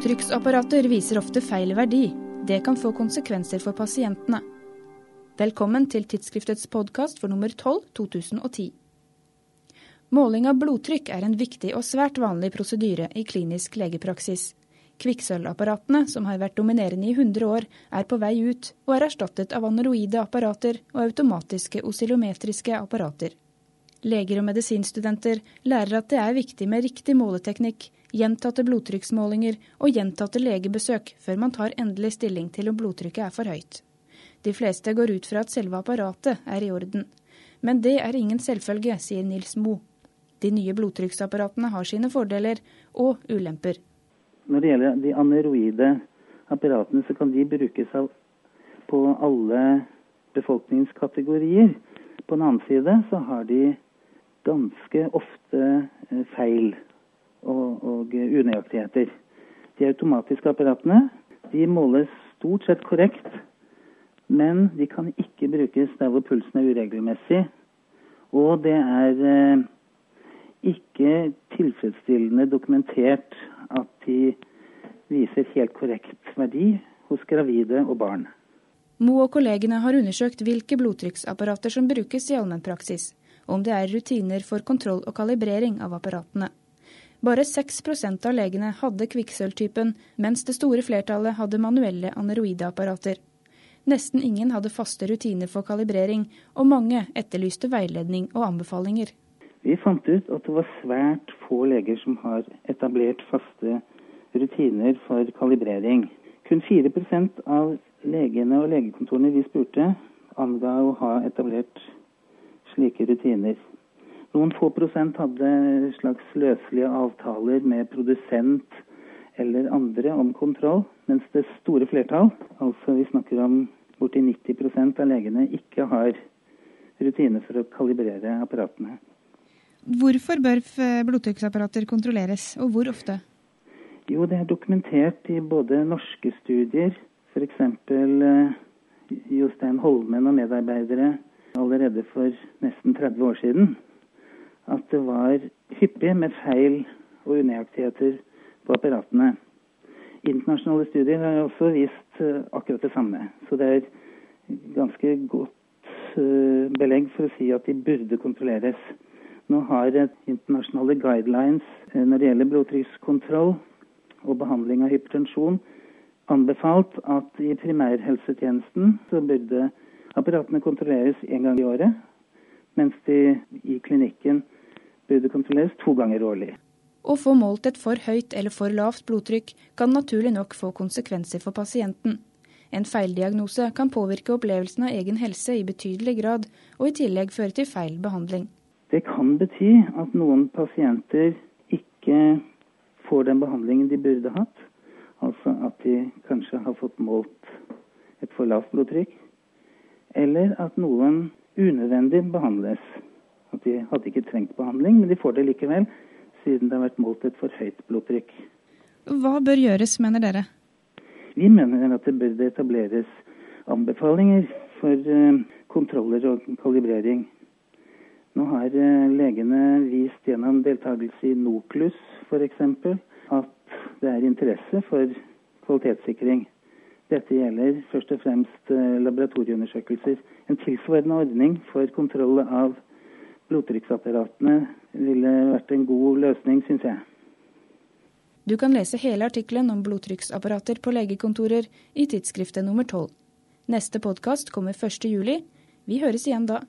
Blodtrykksapparater viser ofte feil verdi. Det kan få konsekvenser for pasientene. Velkommen til tidsskriftets podkast for nummer 12 2010. Måling av blodtrykk er en viktig og svært vanlig prosedyre i klinisk legepraksis. Kvikksølvapparatene, som har vært dominerende i 100 år, er på vei ut, og er erstattet av aneroide apparater og automatiske oscillometriske apparater. Leger og medisinstudenter lærer at det er viktig med riktig måleteknikk, gjentatte blodtrykksmålinger og gjentatte legebesøk før man tar endelig stilling til om blodtrykket er for høyt. De fleste går ut fra at selve apparatet er i orden. Men det er ingen selvfølge, sier Nils Moe. De nye blodtrykksapparatene har sine fordeler og ulemper. Når det gjelder de aneroide apparatene, så kan de brukes på alle befolkningskategorier. På den annen side så har de ganske ofte eh, feil og, og unøyaktigheter. De automatiske apparatene de måles stort sett korrekt, men de kan ikke brukes der hvor pulsen er uregelmessig. Og det er eh, ikke tilfredsstillende dokumentert at de viser helt korrekt verdi hos gravide og barn. Mo og kollegene har undersøkt hvilke blodtrykksapparater som brukes i allmennpraksis, om det er rutiner for kontroll og kalibrering av apparatene. Bare 6% av legene hadde kvikksølvtypen, mens det store flertallet hadde manuelle aneroideapparater. Nesten ingen hadde faste rutiner for kalibrering, og mange etterlyste veiledning og anbefalinger. Vi fant ut at det var svært få leger som har etablert faste rutiner for kalibrering. Kun 4 av legene og legekontorene vi spurte, anga å ha etablert slike rutiner. Noen få prosent hadde slags løselige avtaler med produsent eller andre om kontroll, mens det store flertall, altså vi snakker om borti 90% av legene, ikke har rutiner for å kalibrere apparatene. Hvorfor bør blodtrykksapparater kontrolleres, og hvor ofte? Jo, det er dokumentert i både norske studier, f.eks. Eh, Jostein Holmen og medarbeidere allerede for nesten 30 år siden, at det var hyppig med feil og unøyaktigheter på apparatene. Internasjonale studier har også vist eh, akkurat det samme. Så det er ganske godt eh, belegg for å si at de burde kontrolleres. Nå har internasjonale guidelines eh, når det gjelder blodtrykkskontroll og behandling av hypertensjon anbefalt at i primærhelsetjenesten så burde apparatene kontrolleres én gang i året, mens de i klinikken burde kontrolleres to ganger årlig. Å få målt et for høyt eller for lavt blodtrykk kan naturlig nok få konsekvenser for pasienten. En feildiagnose kan påvirke opplevelsen av egen helse i betydelig grad, og i tillegg føre til feil behandling. Det kan bety at noen pasienter ikke får den behandlingen de burde hatt. Altså at de kanskje har fått målt et for lavt blodtrykk. Eller at noen unødvendig behandles. At de hadde ikke trengt behandling, men de får det likevel, siden det har vært målt et for høyt blodtrykk. Hva bør gjøres, mener dere? Vi mener at det bør etableres anbefalinger for eh, kontroller og kalibrering nå har eh, legene vist gjennom deltakelse i NOKLUS f.eks. at det er interesse for kvalitetssikring. Dette gjelder først og fremst eh, laboratorieundersøkelser. En tilsvarende ordning for kontroll av blodtrykksapparatene ville vært en god løsning, syns jeg. Du kan lese hele artikkelen om blodtrykksapparater på legekontorer i tidsskriftet nummer 12. Neste podkast kommer 1.7. Vi høres igjen da.